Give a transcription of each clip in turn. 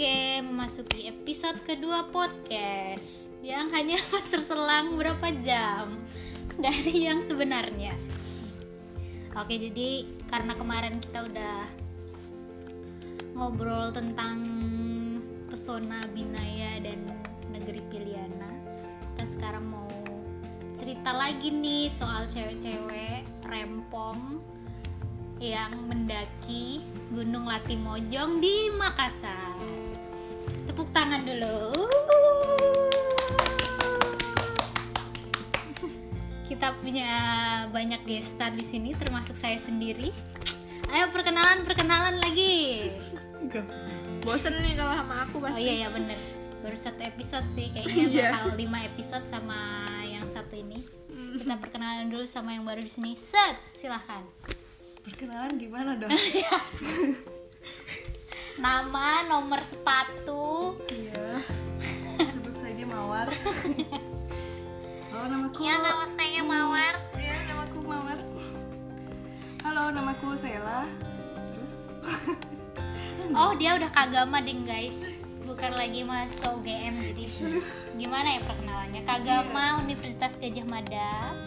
Oke, memasuki episode kedua podcast yang hanya terselang berapa jam dari yang sebenarnya. Oke, jadi karena kemarin kita udah ngobrol tentang pesona Binaya dan negeri Piliana, kita sekarang mau cerita lagi nih soal cewek-cewek rempong yang mendaki Gunung Latimojong di Makassar. Tepuk tangan dulu. Kita punya banyak gestar di sini, termasuk saya sendiri. Ayo perkenalan, perkenalan lagi. Bosen nih kalau sama aku Oh iya ya bener. Baru satu episode sih, kayaknya Iya. bakal lima episode sama yang satu ini. Kita perkenalan dulu sama yang baru di sini. Set, silahkan. Perkenalan gimana dong? Nama, nomor sepatu, Iya. Sebut saja Mawar. Halo namaku. Ya nama saya Mawar. Iya, namaku Mawar. Halo, namaku Sela. Terus? Oh dia udah kagama ding guys Bukan lagi mahasiswa UGM jadi Gimana ya perkenalannya Kagama Universitas Gajah Mada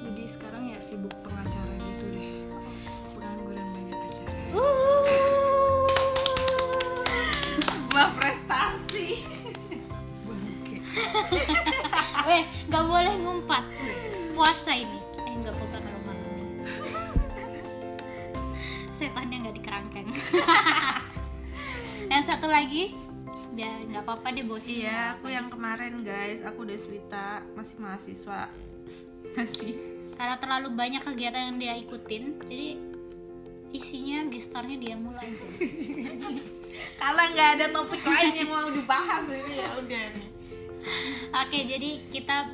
Jadi sekarang ya sibuk pengacara gitu deh. Pengangguran banyak acara. Uh. Weh gak boleh ngumpat. Puasa ini. Eh gak apa-apa kalau malam Setannya gak dikerangkeng. Yang satu lagi? Ya gak apa-apa deh bos. Iya, aku yang kemarin guys, aku Deswita, masih mahasiswa. Masih. Karena terlalu banyak kegiatan yang dia ikutin Jadi isinya gestarnya dia mulai aja. Karena nggak ada topik lain yang mau dibahas ini ya udah nih. Oke, jadi kita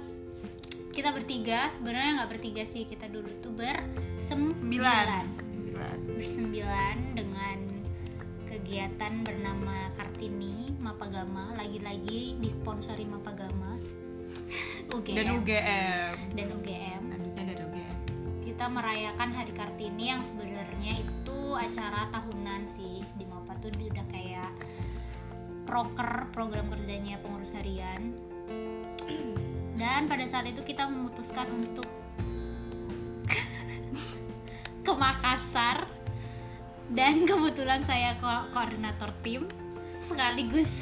kita bertiga sebenarnya nggak bertiga sih kita dulu tuh bersembilan. Sembilan. bersembilan dengan kegiatan bernama Kartini Mapagama. Lagi-lagi disponsori Mapagama. UGM Dan UGM. dan UGM Lanjutnya dari UGM. kita merayakan Hari Kartini yang sebenarnya itu acara tahunan sih. Di Mapa tuh udah kayak proker program kerjanya pengurus harian. Dan pada saat itu kita memutuskan untuk ke Makassar. Dan kebetulan saya ko- koordinator tim sekaligus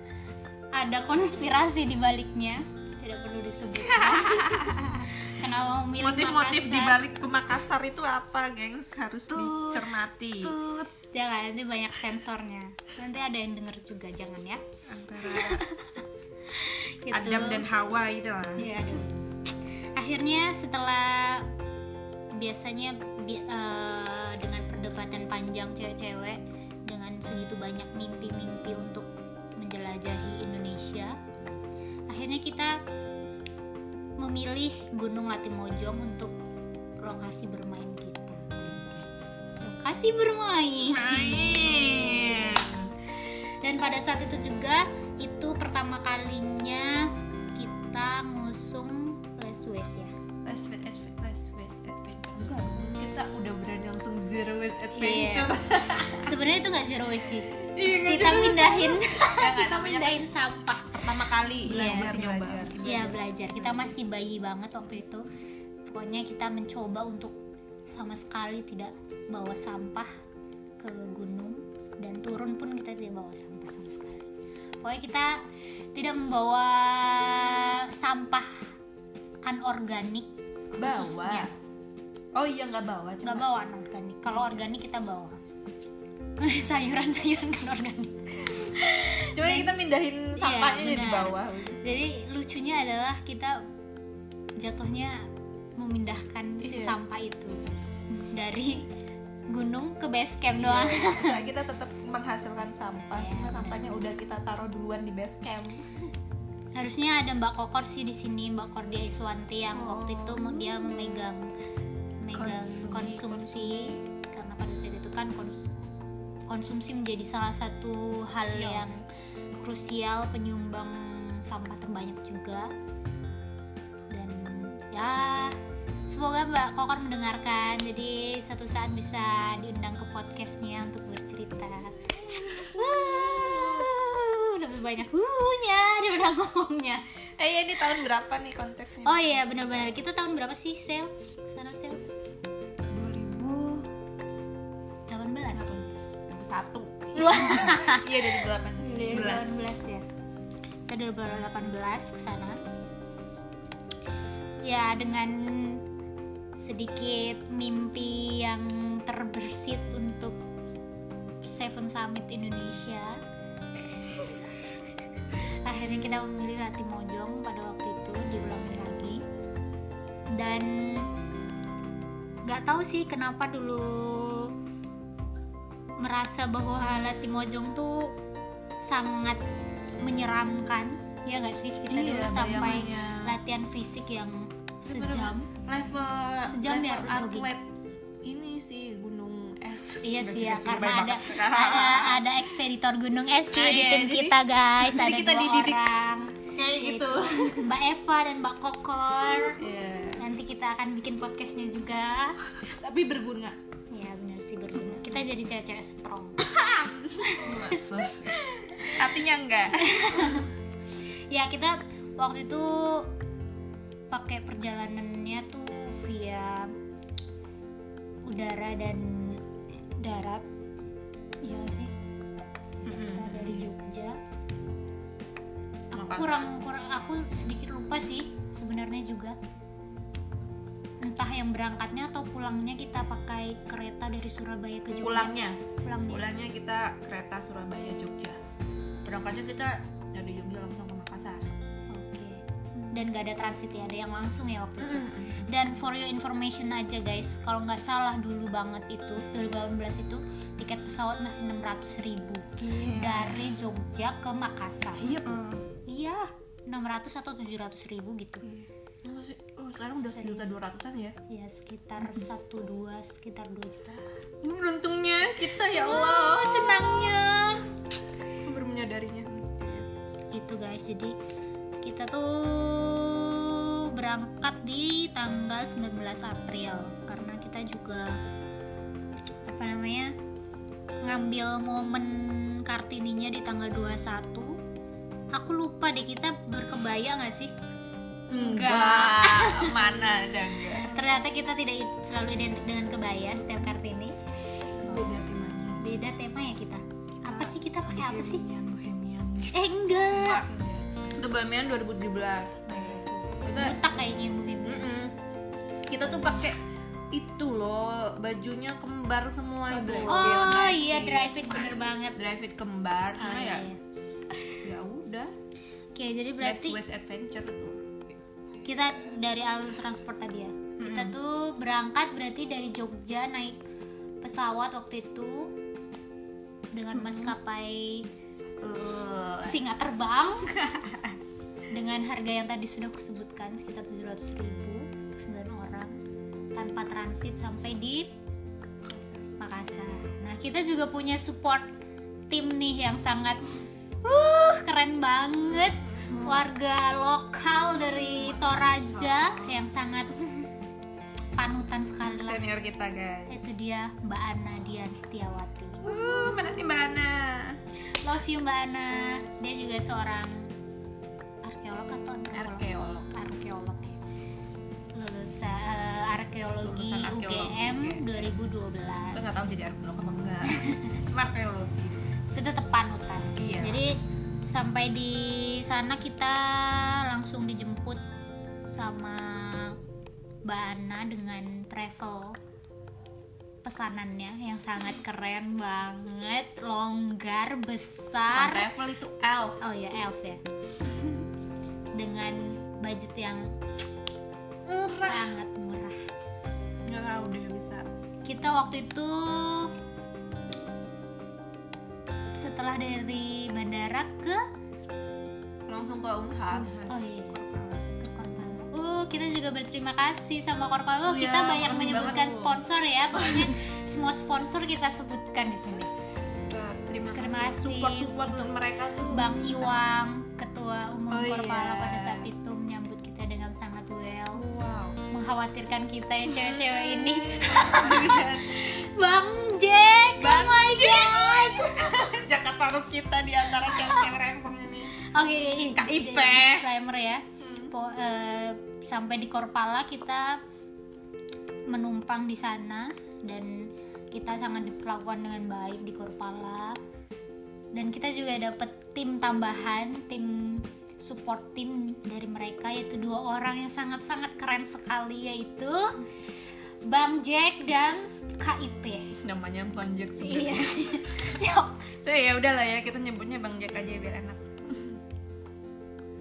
ada konspirasi di baliknya. Tidak perlu disebutkan. Kenapa memilih Motif-motif di balik ke Makassar itu apa, gengs? Harus dicermati. Jangan nanti banyak sensornya nanti ada yang denger juga jangan ya Antara gitu. Adam dan Hawa itu lah. Aduh. akhirnya setelah biasanya bi- eh, dengan perdebatan panjang cewek-cewek dengan segitu banyak mimpi-mimpi untuk menjelajahi Indonesia akhirnya kita memilih Gunung Latimojong untuk lokasi bermain kita lokasi bermain Main. dan pada saat itu juga itu pertama kalinya kita ngusung Les West ya let's wait, let's wait, adventure. Enggak, kita udah berani langsung zero waste adventure. sebenarnya itu nggak zero waste sih Iya, kita nggak, kita namanya mindahin sampah Pertama kali Iya, belajar masih nyoba. belajar. Iya belajar kita masih bayi banget waktu itu pokoknya kita mencoba untuk sama sekali tidak bawa sampah ke gunung dan turun pun kita tidak bawa sampah sama sekali. Pokoknya kita tidak membawa sampah anorganik khususnya. Oh iya nggak bawa, nggak bawa anorganik. Kalau organik kita bawa. Sayuran sayuran kan organik cuma kita mindahin sampahnya Iya, di bawah. jadi lucunya adalah kita jatuhnya memindahkan si Iya. sampah itu dari gunung ke base camp doang. Nah, kita tetap menghasilkan sampah, Iya, cuma sampahnya udah kita taruh duluan di base camp. harusnya ada Mbak Kokor sih di sini Mbak Kordia Iswanti yang Oh. waktu itu dia memegang memegang Konsumsi, konsumsi, karena pada saat itu kan kons- konsumsi menjadi salah satu hal Krusial. yang krusial penyumbang sampah terbanyak juga. Dan ya semoga Mbak Kokor mendengarkan. Jadi satu saat bisa diundang ke podcastnya untuk bercerita. Wah. lebih banyak hunya daripada ngomongnya. Eh iya, ini tahun berapa nih konteksnya? oh iya benar-benar. Kita tahun berapa sih sel? Sana sel? 2000 18 satu. Wah. Iya dari delapan 2018 ya. Kita 2018 ke sana. Ya dengan sedikit mimpi yang terbersit untuk Seven Summit Indonesia. Akhirnya kita memilih Rati Mojong pada waktu itu diulangi lagi. Dan nggak tahu sih kenapa dulu merasa bahwa Lati Mojong tuh sangat menyeramkan ya nggak sih? Kita Iya, dulu sampai bayangannya. latihan fisik yang sejam. level Sejam ya, level jogging. atlet ini sih gunung es. Iya sih ya karena ada ada ada ekspeditor gunung es sih Ah, di iya, tim jadi- kita guys. Jadi ada kita dua dididik. orang. Kayak gitu. Mbak Eva dan Mbak Kokor. Iya. nanti kita akan bikin podcastnya juga. Tapi berguna. Ya benar sih berguna. Kita jadi cewek-cewek strong. Artinya enggak. Ya kita waktu itu pakai perjalanannya tuh via udara dan darat. Ya sih? Kita dari Jogja. Aku kurang kurang aku sedikit lupa sih sebenarnya juga. Entah yang berangkatnya atau pulangnya kita pakai kereta dari Surabaya ke Jogja. Pulangnya? Pulangnya pulangnya kita kereta Surabaya Jogja berangkatnya kita dari Jogja langsung dan gak ada transit ya ada yang langsung ya waktu itu. Dan for your information aja guys kalau nggak salah dulu banget itu 2018 itu tiket pesawat masih 600 ribu dari Jogja ke Makassar. Iya. Iya 600 atau 700 ribu gitu. Sih? Oh, sekarang udah sejuta dua ratusan ya? Ya sekitar satu dua sekitar 2 juta. Ini beruntungnya kita ya oh Allah. senangnya. Aku baru menyadarinya. Gitu guys. Jadi kita tuh berangkat di tanggal 19 April. Karena kita juga apa namanya ngambil momen kartininya di tanggal 21 aku lupa deh kita berkebaya nggak sih? Enggak. Mana ada enggak? Ternyata kita tidak selalu identik dengan kebaya setiap kartini. Beda temanya. Beda tema ya kita. Apa sih kita pakai apa sih? Bohemian Bohemian. Eh enggak itu Bohemian 2017 kita butak kayaknya Bu Bibi. Mm-mm. kita tuh pakai itu loh bajunya kembar semua itu. Oh iya drive it bener banget. Drive it kembar Oh, karena iya, ya ya udah. Oke, jadi berarti West Adventure tuh. kita dari alur transport tadi ya. Kita tuh berangkat berarti dari Jogja naik pesawat waktu itu dengan maskapai Eh, singa terbang dengan harga yang tadi sudah kusebutkan sekitar 700.000 ribu untuk 9 orang tanpa transit sampai di Makassar. Nah, kita juga punya support tim nih yang sangat uh keren banget. Warga lokal dari Toraja yang sangat panutan sekali lah. senior kita guys Itu dia Mbak Ana Dian Setiawati. uh mana nih mbak Ana Love you Mbak Ana. Dia juga seorang arkeolog atau arkeolog Arkeolog ya. Lulusan eh, arkeologi Lulusan UGM oke. 2012. terus nggak tahu jadi arkeolog apa enggak cuma arkeologi itu tetap panutan Iya. jadi sampai di sana kita langsung dijemput sama Mbak Ana dengan travel pesanannya yang sangat keren banget longgar Bukan besar travel itu elf. Oh ya elf ya. Dengan budget yang murah. sangat murah. Nggak tahu dia bisa. Kita waktu itu setelah dari bandara ke langsung ke Unhas. Oh iya, Uh, kita juga berterima kasih sama Korpala. Oh, Oh kita iya, banyak menyebutkan banget, Bu. sponsor ya. Pokoknya semua sponsor kita sebutkan di sini. terima, Terima kasih support support untuk mereka tuh Bang Iwang, Ketua Umum Oh, Korpala iya. pada saat itu menyambut kita dengan sangat well, wow mengkhawatirkan kita yang cewek-cewek ini. Bang Jack, oh my god. Jakarta taruh kita di antara cewek-cewek rempong ini Oke, ini KIP. disclaimer ya. Po- eh, sampai di Korpala kita menumpang di sana dan kita sangat diperlakukan dengan baik di Korpala. Dan kita juga dapat tim tambahan, tim support tim dari mereka yaitu dua orang yang sangat-sangat keren sekali yaitu Bang Jack dan KIP. namanya bukan Jack sih Iya. Siap. so ya udahlah ya kita nyebutnya bang Jack aja biar enak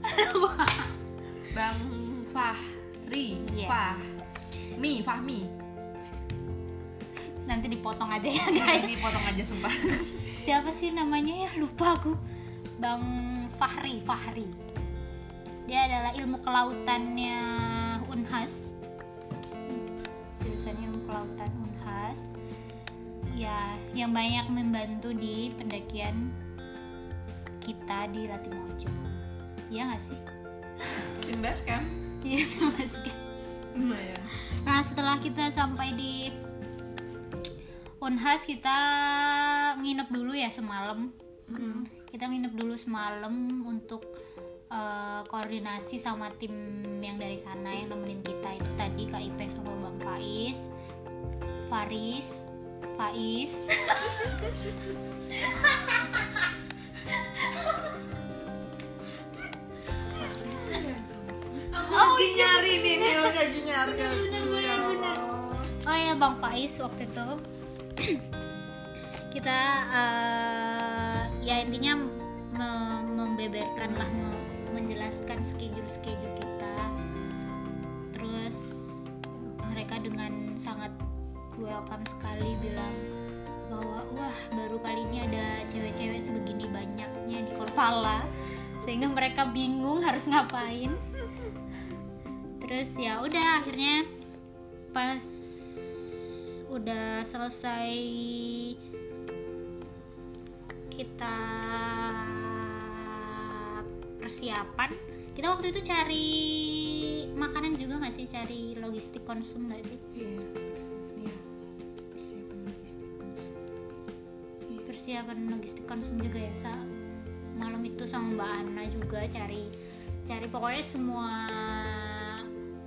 bang Fahri. Iya. Fah Mi Fahmi. Nanti dipotong aja ya guys. Ini potong aja sumpah. Siapa sih namanya ya? Lupa aku. Bang Fahri Fahri. Dia adalah ilmu kelautannya Unhas. Jurusannya ilmu kelautan Unhas. Ya yang banyak membantu di pendakian kita di Latimojo ya nggak sih Tim kan iya mas lumayan Nah setelah kita sampai di Unhas kita nginep dulu ya semalam. Kita nginep dulu semalam untuk eh, koordinasi sama tim yang dari sana yang nemenin kita. Itu tadi Kak Ipe sama Bang Faiz, Faris, Faiz. oh lagi nyari nih nih lagi nyari. Oh ya Bang Faiz waktu itu. Kita eh, ya intinya me- membeberkan lah me- menjelaskan schedule schedule kita. Terus mereka dengan sangat welcome sekali bilang bahwa wah baru kali ini ada cewek-cewek sebegini banyaknya di Korpala sehingga mereka bingung harus ngapain terus ya udah akhirnya pas udah selesai kita persiapan kita waktu itu cari makanan juga nggak sih? Cari logistik konsum nggak sih? Iya iya. persiapan logistik persiapan logistik konsum juga ya sa. Malam itu sama mbak Ana juga cari cari. Pokoknya semua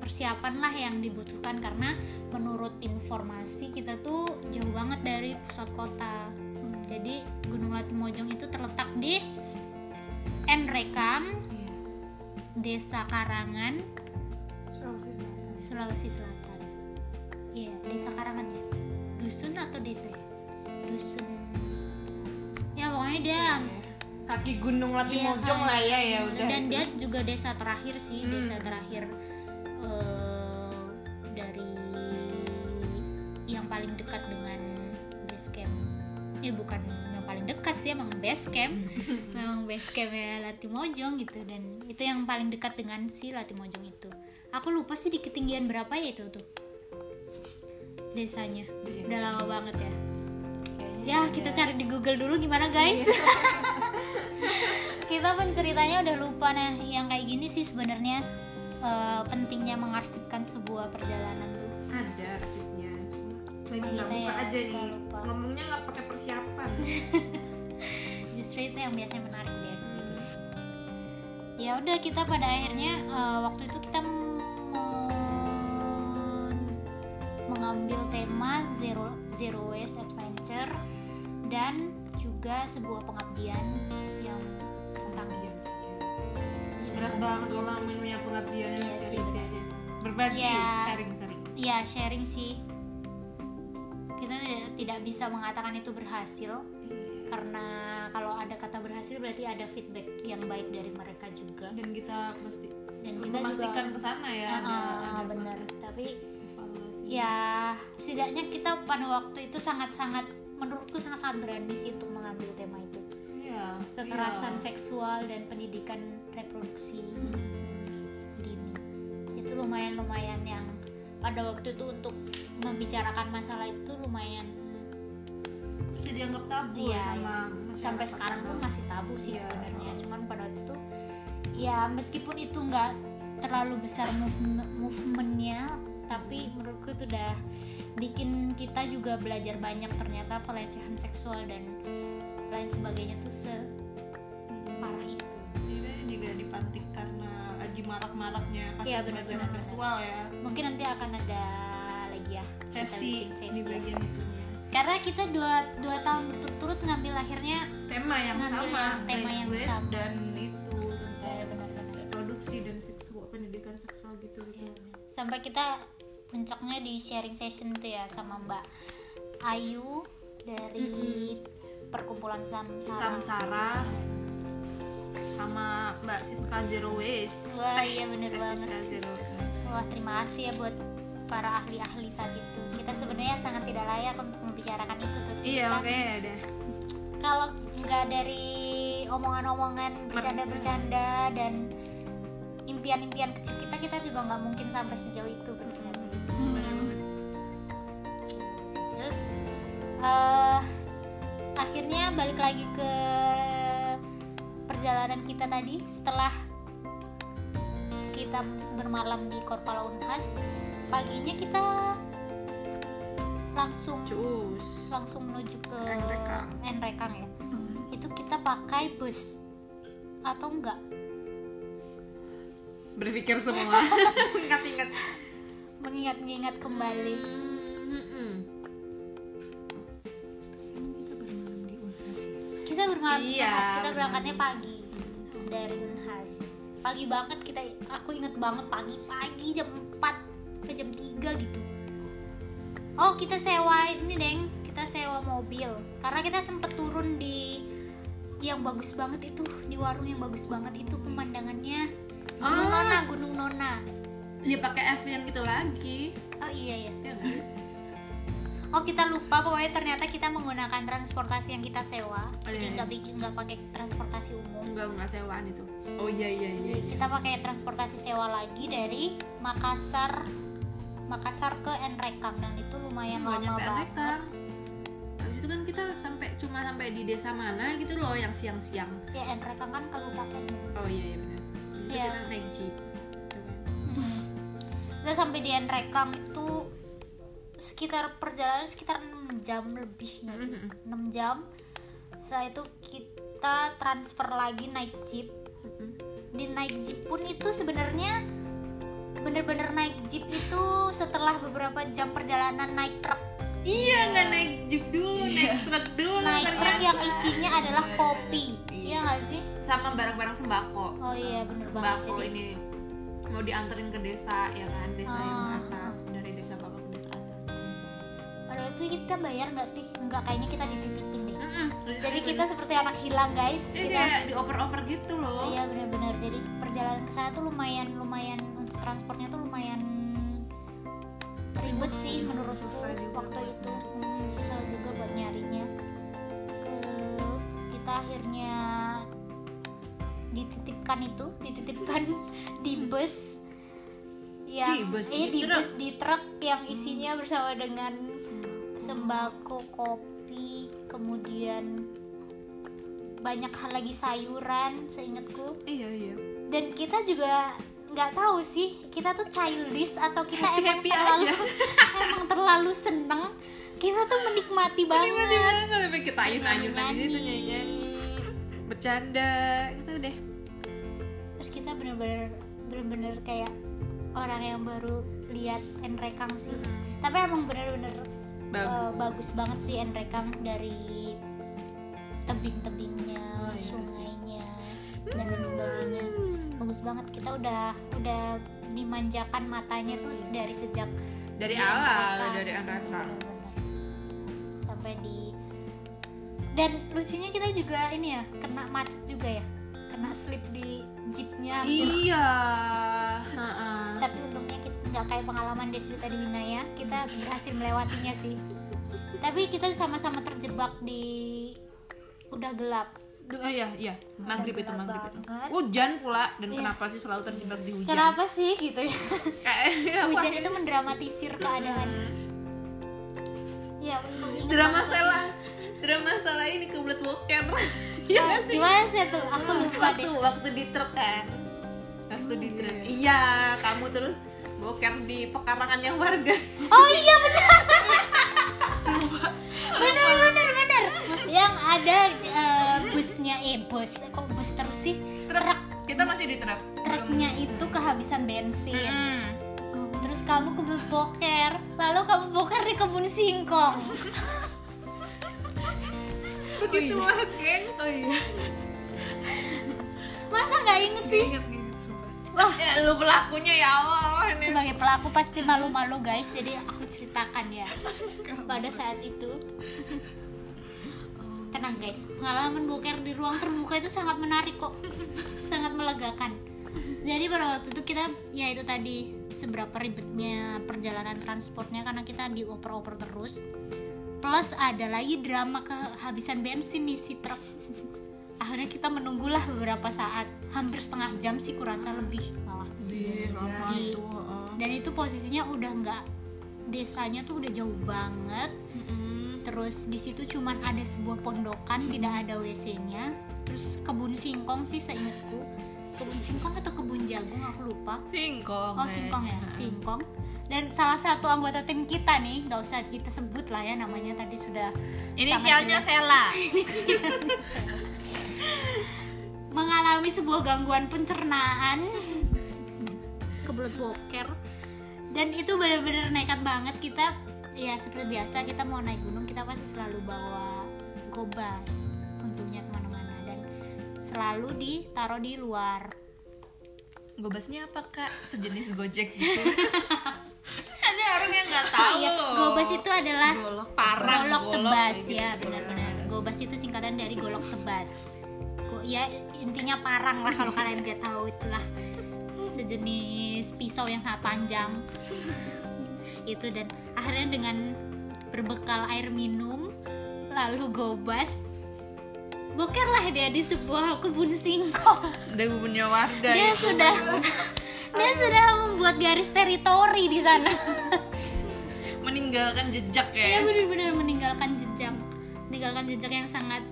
persiapan lah yang dibutuhkan. Karena menurut informasi kita tuh jauh banget dari pusat kota. Jadi Gunung Latimojong itu terletak di Enrekam iya. Desa Karangan Sulawesi Selatan. Sulawesi Selatan. Iya Desa Karangan ya? Dusun atau desa ya? dusun. Ya pokoknya dia kaki gunung Latimojong Iya, lah ya kan. ya udah dan dia juga desa terakhir sih Hmm. desa terakhir eh, dari yang paling dekat dengan base camp. Ya bukan yang paling dekat sih emang base camp. Memang base campnya Latimojong gitu. Dan itu yang paling dekat dengan si Latimojong itu. Aku lupa sih di ketinggian berapa ya itu tuh. Desanya. Iya. udah lama banget ya. Kayaknya ya kita cari di Google dulu gimana guys. Kita penceritanya udah lupa. Nah yang kayak gini sih sebenarnya eh, pentingnya mengarsipkan sebuah perjalanan tuh. Ada arsipnya. Cuma nggak kita buka ya aja lupa, nih lupa. ngomongnya nggak pakai persiapan. Justru itu yang biasanya menarik biasa gitu ya udah kita pada akhirnya eh, waktu itu kita men- mengambil tema zero zero waste adventure dan juga sebuah pengabdian yang banget Iya kalau punya pengabdian Iya cerita benar. aja. berbagi Iya. sharing sharing Iya sharing sih kita tidak, tidak bisa mengatakan itu berhasil karena kalau ada kata berhasil berarti ada feedback yang baik dari mereka juga dan kita pasti dan kita memastikan ke sana ya Ah, ada, ah, ada benar tapi evaluasi. ya setidaknya kita pada waktu itu sangat-sangat menurutku sangat-sangat berani sih untuk mengambil tema itu Iya, kekerasan iya. seksual dan pendidikan reproduksi dini itu lumayan lumayan yang pada waktu itu untuk membicarakan masalah itu lumayan bisa dianggap tabu Iya, ya sama iya. sampai sekarang pun masih tabu sih Iya. sebenarnya cuman pada waktu itu ya meskipun itu nggak terlalu besar movement movementnya tapi menurutku itu udah bikin kita juga belajar banyak ternyata pelecehan seksual dan lain sebagainya tuh separah itu Iya, dipantik karena lagi marak-maraknya kasus Iya, benar, seksual ya. Mungkin nanti akan ada lagi ya sesi bikin di sesi. bagian itunya. Karena kita dua dua tahun berturut-turut ngambil akhirnya tema yang sama tema yang sama. dan itu tentang reproduksi dan seksual pendidikan seksual gitu gitu. Sampai kita puncaknya di sharing session tuh ya sama Mbak Ayu dari perkumpulan Samsara. Samsara sama Mbak Siska Zero Waste Wah iya bener Mbak banget. Siska Zero Waste Wah terima kasih ya buat para ahli-ahli saat itu. Kita sebenarnya sangat tidak layak untuk membicarakan itu tuh. iya makanya ya deh kalau nggak dari omongan-omongan bercanda-bercanda dan impian-impian kecil kita kita juga nggak mungkin sampai sejauh itu bener sih banget terus eh akhirnya balik lagi ke perjalanan kita tadi setelah kita bermalam di Korpala Unhas paginya kita langsung cus. langsung menuju ke Nrekang. Nrekang ya? Itu kita pakai bus atau enggak? Berpikir semua. Ingat-ingat mengingat-ingat kembali. Hmm, di Iya, Unhas kita berangkatnya pagi. Dari Unhas pagi banget kita aku inget banget pagi-pagi jam 4 ke jam 3 gitu. Oh kita sewa ini deng. Kita sewa mobil. Karena kita sempet turun di yang bagus banget itu. Di warung yang bagus banget itu pemandangannya. Gunung Ah. Nona Gunung Nona. Dia pakai F yang gitu lagi. Oh iya ya ya nggak? Oh kita lupa pokoknya ternyata kita menggunakan transportasi yang kita sewa. Oh, jadi iya, nggak bikin nggak pakai transportasi umum. Enggak enggak sewaan itu. Oh iya iya iya, iya. kita pakai transportasi sewa lagi dari Makassar Makassar ke Nrekang dan itu lumayan nggak lama banget. Nrekang habis itu kan kita sampai cuma sampai di desa mana gitu loh yang siang-siang. Ya Nrekang kan kabupaten. Oh iya iya benar. Iya. kita naik jeep. Hmm. kita sampai di Nrekang itu sekitar perjalanan sekitar 6 jam lebih nggak sih? Mhm. 6 jam setelah itu kita transfer lagi naik jeep Mhm. di naik jeep pun itu sebenarnya bener-bener naik jeep itu setelah beberapa jam perjalanan naik truk iya nggak naik jeep dulu naik truk dulu naik truk ternyata. yang isinya adalah kopi iya nggak sih sama barang-barang sembako oh iya bener banget sembako jadi ini mau dianterin ke desa ya kan desa yang Ah. atas itu kita bayar nggak sih? Nggak kayaknya kita dititipin deh. Mm-mm. jadi kita seperti anak hilang guys. Iya, kita kayak dioper-oper gitu loh. Iya bener-bener jadi perjalanan ke sana tuh lumayan lumayan untuk transportnya tuh lumayan ribet sih menurutku Susah juga. waktu itu. Hmm, susah juga buat nyarinya. Ke kita akhirnya dititipkan itu dititipkan di bus. Yang Di bus, eh di bus di truk yang isinya bersama dengan sembako kopi kemudian banyak hal lagi sayuran seingatku. Iya iya. Dan kita juga nggak tahu sih kita tuh childish atau kita emang Happy-happy terlalu emang terlalu seneng. Kita tuh menikmati banget. tiba-tiba sampai kita ayun ayunan di situ Nyanyi. nyanyi bercanda gitu deh. Terus kita bener-bener bener-bener kayak orang yang baru lihat Enrekang sih. Tapi emang bener-bener Bagus. eh, bagus banget sih Enrekang dari tebing-tebingnya Oh, iya sungainya dan lain sebagainya. Bagus banget kita udah udah dimanjakan matanya tuh dari sejak dari awal dari Enrekang sampai di dan lucunya kita juga ini ya kena macet juga ya. Kena slip di jeepnya. Iya. Heeh. tapi nggak kayak pengalaman Deswita di Winaya kita berhasil melewatinya sih. Tapi kita sama-sama terjebak di udah gelap. Oh iya, iya, maghrib itu maghrib itu. Hujan pula dan Yes. kenapa sih selalu terjebak di hujan? kenapa sih? Gitu ya. Kayak hujan itu mendramatisir keadaan. Ya drama salah, drama salah ini kebelet boker. Iya Ah, nggak sih? gimana sih tuh aku lupa waktu deh. waktu di truk kan, waktu di truk. Iya, kamu terus boker di pekarangannya warga. oh iya benar. Benar benar benar. Yang ada eh, busnya eh bus kok bus terus sih? Truk, kita kita masih di truk. Truknya itu kehabisan bensin. Hmm. terus kamu kebelet boker. Lalu kamu boker di kebun singkong. Begitu lah gengs oh iya. Masa nggak inget sih? ingat ingat wah ya lu pelakunya ya Allah ini. Sebagai pelaku pasti malu-malu guys. Jadi aku ceritakan ya. Pada saat itu. Tenang guys. Pengalaman boker di ruang terbuka itu sangat menarik kok. Sangat melegakan. Jadi pada waktu itu kita ya itu tadi seberapa ribetnya perjalanan transportnya karena kita dioper-oper terus. Plus ada lagi drama kehabisan bensin nih si truk akhirnya kita menunggulah beberapa saat. Hampir setengah jam sih kurasa lebih malah. Iya, Di- itu heeh. dan itu posisinya udah nggak desanya tuh udah jauh banget. Terus di situ cuman ada sebuah pondokan tidak ada wc-nya terus kebun singkong sih seingatku. Kebun singkong atau kebun jagung aku lupa. Singkong oh singkong ya singkong. Dan salah satu anggota tim kita nih nggak usah kita sebut lah ya namanya tadi sudah inisialnya. Sela. Inisialnya Sela. Mengalami sebuah gangguan pencernaan. Kebelet boker. Dan itu benar-benar nekat banget kita ya seperti biasa kita mau naik gunung kita pasti selalu bawa gobas untungnya ke mana-mana. Dan selalu ditaruh di luar. Gobasnya apa kak? Sejenis gojek gitu. Ada orang yang nggak tahu iya, loh gobas itu adalah Golok. parang golok tebas. gitu. ya benar-benar. Gobas itu singkatan dari golok tebas ya intinya parang lah kalau kalian nggak tahu itulah sejenis pisau yang sangat panjang. Itu dan akhirnya dengan berbekal air minum lalu gobas bokerlah dia di sebuah kebun singkong. Dari punya warga dia itu. sudah dia sudah membuat garis teritori di sana. Meninggalkan jejak ya. Iya benar-benar meninggalkan jejak, meninggalkan jejak yang sangat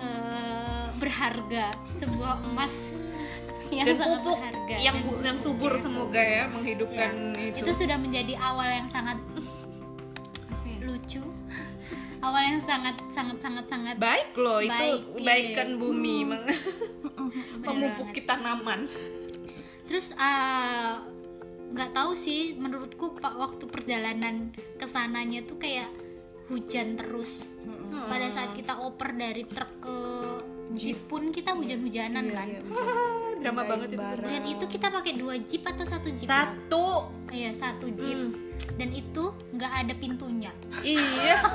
eh, berharga, sebuah emas yang dan sangat pupuk berharga. yang bu- yang subur yang semoga ya menghidupkan itu. itu, sudah menjadi awal yang sangat ya? lucu, awal yang sangat sangat sangat sangat baik loh itu Baik, iya. baikkan bumi meng- Bener pemupuk banget. kita tanaman Terus eh, nggak tahu sih, menurutku pak waktu perjalanan ke sananya tuh kayak hujan terus. Pada saat kita oper dari truk ke jeep pun kita hujan-hujanan Iya, kan. iya, hujan. drama banget itu. Dan itu kita pakai dua jeep atau satu jeep? satu Iya satu jeep. Dan itu nggak ada pintunya. iya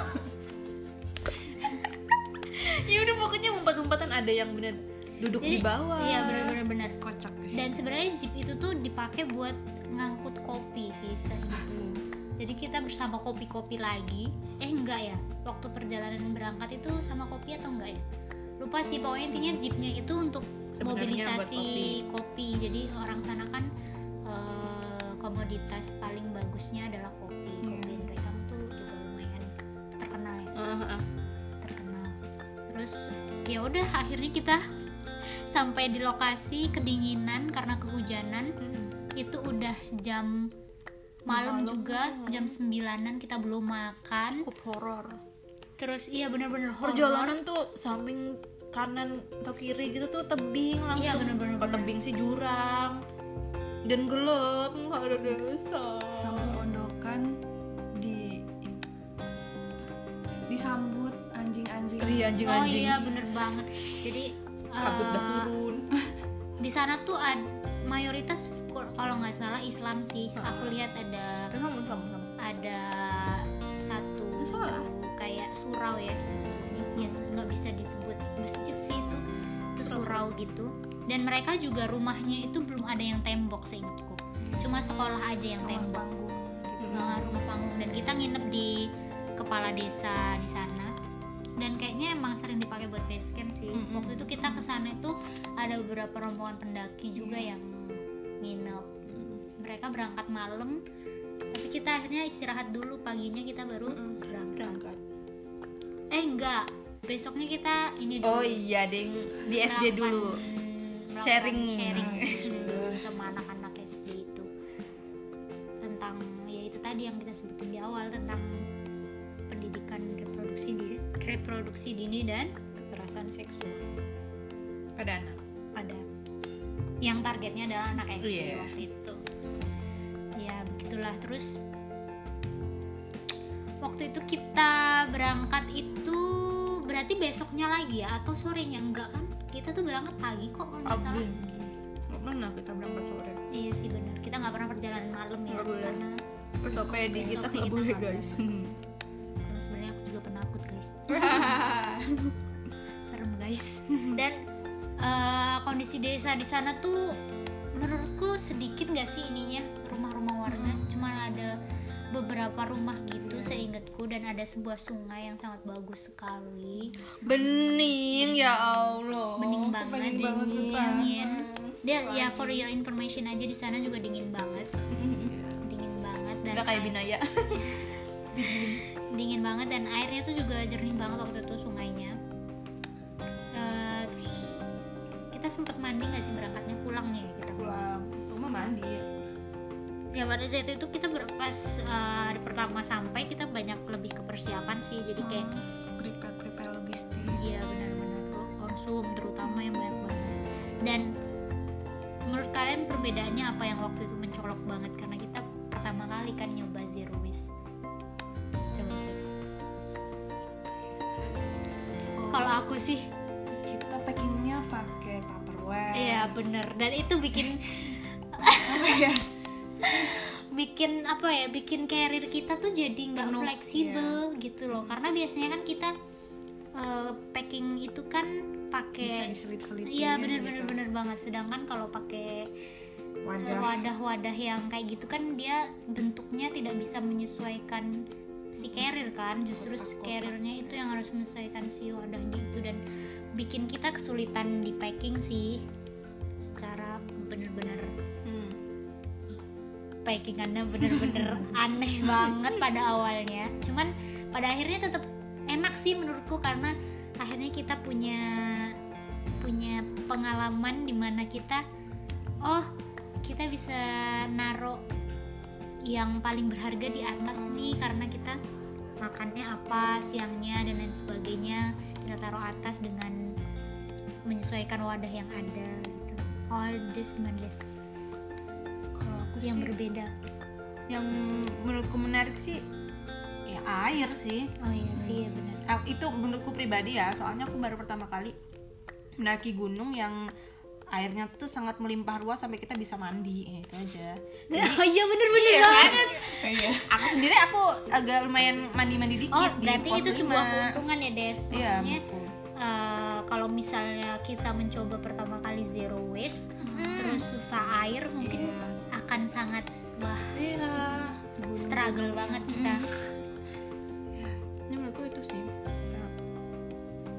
ya udah pokoknya umpat-umpatan ada yang bener duduk di bawah Iya benar-benar benar. kocak Dan sebenarnya jeep itu tuh dipakai buat ngangkut kopi sih seingatku. Jadi kita bersama kopi-kopi lagi. Eh enggak ya? Waktu perjalanan berangkat itu sama kopi atau enggak ya? Lupa sih. Pokoknya intinya jeepnya itu untuk Sebenarnya mobilisasi buat kopi. Jadi orang sana kan eh, komoditas paling bagusnya adalah kopi. Iya. Kopi tuh juga lumayan terkenal ya Ah, ah, ah. terkenal terus ya udah akhirnya kita sampai di lokasi kedinginan karena kehujanan itu udah jam malam juga jam sembilanan kita belum makan cukup horor terus iya bener-bener horor. perjalanan tuh samping kanan atau kiri gitu tuh tebing langsung. Iya, bener-bener, tebing sih jurang. Dan gelap nggak ada desa sama pondokan di disambut anjing-anjing. Iya anjing oh iya bener banget. Jadi kabut dah eh, turun di sana tuh ad- mayoritas kalau nggak salah Islam sih. Aku lihat ada kamu kamu ada satu kayak surau ya kita sebutnya ya nggak bisa disebut masjid sih itu itu surau gitu. Dan mereka juga rumahnya itu belum ada yang tembok seingatku cuma sekolah aja yang rumah tembok. panggung gitu. Nah, rumah panggung. Dan kita nginep di kepala desa di sana. Dan kayaknya emang sering dipakai buat base camp sih. Mm-mm. waktu itu kita ke sana itu ada beberapa rombongan pendaki juga yang nginep. Mereka berangkat malam tapi kita akhirnya istirahat dulu paginya kita baru berangkat. Berangkat. Eh enggak besoknya kita ini dulu. Oh iya ding di SD melakukan- dulu. melakukan Sharing. sharing dulu sama anak-anak SD itu. Tentang ya itu tadi yang kita sebutin di awal tentang pendidikan reproduksi di reproduksi dini dan kekerasan seksual. Pada anak pada. Yang targetnya adalah anak SD Iya. waktu itu. Ya begitulah. Terus waktu itu kita berangkat itu berarti besoknya lagi ya? Atau sorenya? Enggak kan? Kita tuh berangkat pagi kok kalau nggak salah. Nggak pernah kita berangkat sore. Iya sih benar. Kita nggak pernah perjalanan malam ya Nggak boleh. karena Sampai di kita nggak boleh nggak guys. Sama sebenarnya aku juga penakut guys. Serem guys. Dan eh, kondisi desa di sana tuh menurutku sedikit gak sih ininya? Rumah-rumah warga. Cuma ada beberapa rumah gitu seingatku dan ada sebuah sungai yang sangat bagus sekali. Bening ya Allah. Bening banget bening banget dingin. dia ya for your information aja di sana juga dingin banget. Dingin banget dan Nggak kayak Binaya. Dingin banget dan airnya tuh juga jernih banget waktu itu sungainya. Eh, terus kita sempat mandi nggak sih berangkatnya? Pulang nih kita. Pulang. Pulang Rumah mandi. ya pada saat itu kita ber- pas eh, hari pertama sampai kita banyak lebih ke persiapan sih. Jadi kayak prepare prepare logistik. Iya benar-benar. Konsum terutama yang banyak banget. Dan menurut kalian perbedaannya apa yang waktu itu mencolok banget? Karena kita pertama kali kan nyoba zero waste. Coba sih. Kalau aku sih kita packingnya pakai tupperware. Iya bener dan itu bikin bikin apa ya bikin karir kita tuh jadi nggak fleksibel gitu loh. Karena biasanya kan kita eh, packing itu kan pakai iya bener gitu. bener banget. Sedangkan kalau pakai wadah. wadah-wadah yang kayak gitu kan dia bentuknya tidak bisa menyesuaikan si carrier kan. Justru carriernya itu yang harus menyesuaikan si wadahnya itu dan bikin kita kesulitan di packing sih secara bener-bener Hmm. Packingannya bener-bener aneh banget pada awalnya. Cuman pada akhirnya tetap enak sih menurutku karena akhirnya kita punya punya pengalaman di mana kita oh kita bisa naro yang paling berharga di atas nih karena kita makannya apa siangnya dan lain sebagainya. Kita taruh atas dengan menyesuaikan wadah yang ada gitu. All this gimana yang berbeda. Yang menurutku menarik sih ya air sih. Oh iya sih benar. Ah, itu menurutku pribadi ya soalnya aku baru pertama kali mendaki gunung yang airnya tuh sangat melimpah ruah sampai kita bisa mandi Ya, itu aja. Oh iya bener-bener banget. iya. Aku sendiri aku agak lumayan mandi-mandi dikit oh di berarti itu sebuah keuntungan ya Des? Iya maksudnya menurutku. eh, kalau misalnya kita mencoba pertama kali zero waste terus susah air mungkin Iya. Akan sangat wah iya. struggle banget kita. Ini menurutku itu sih.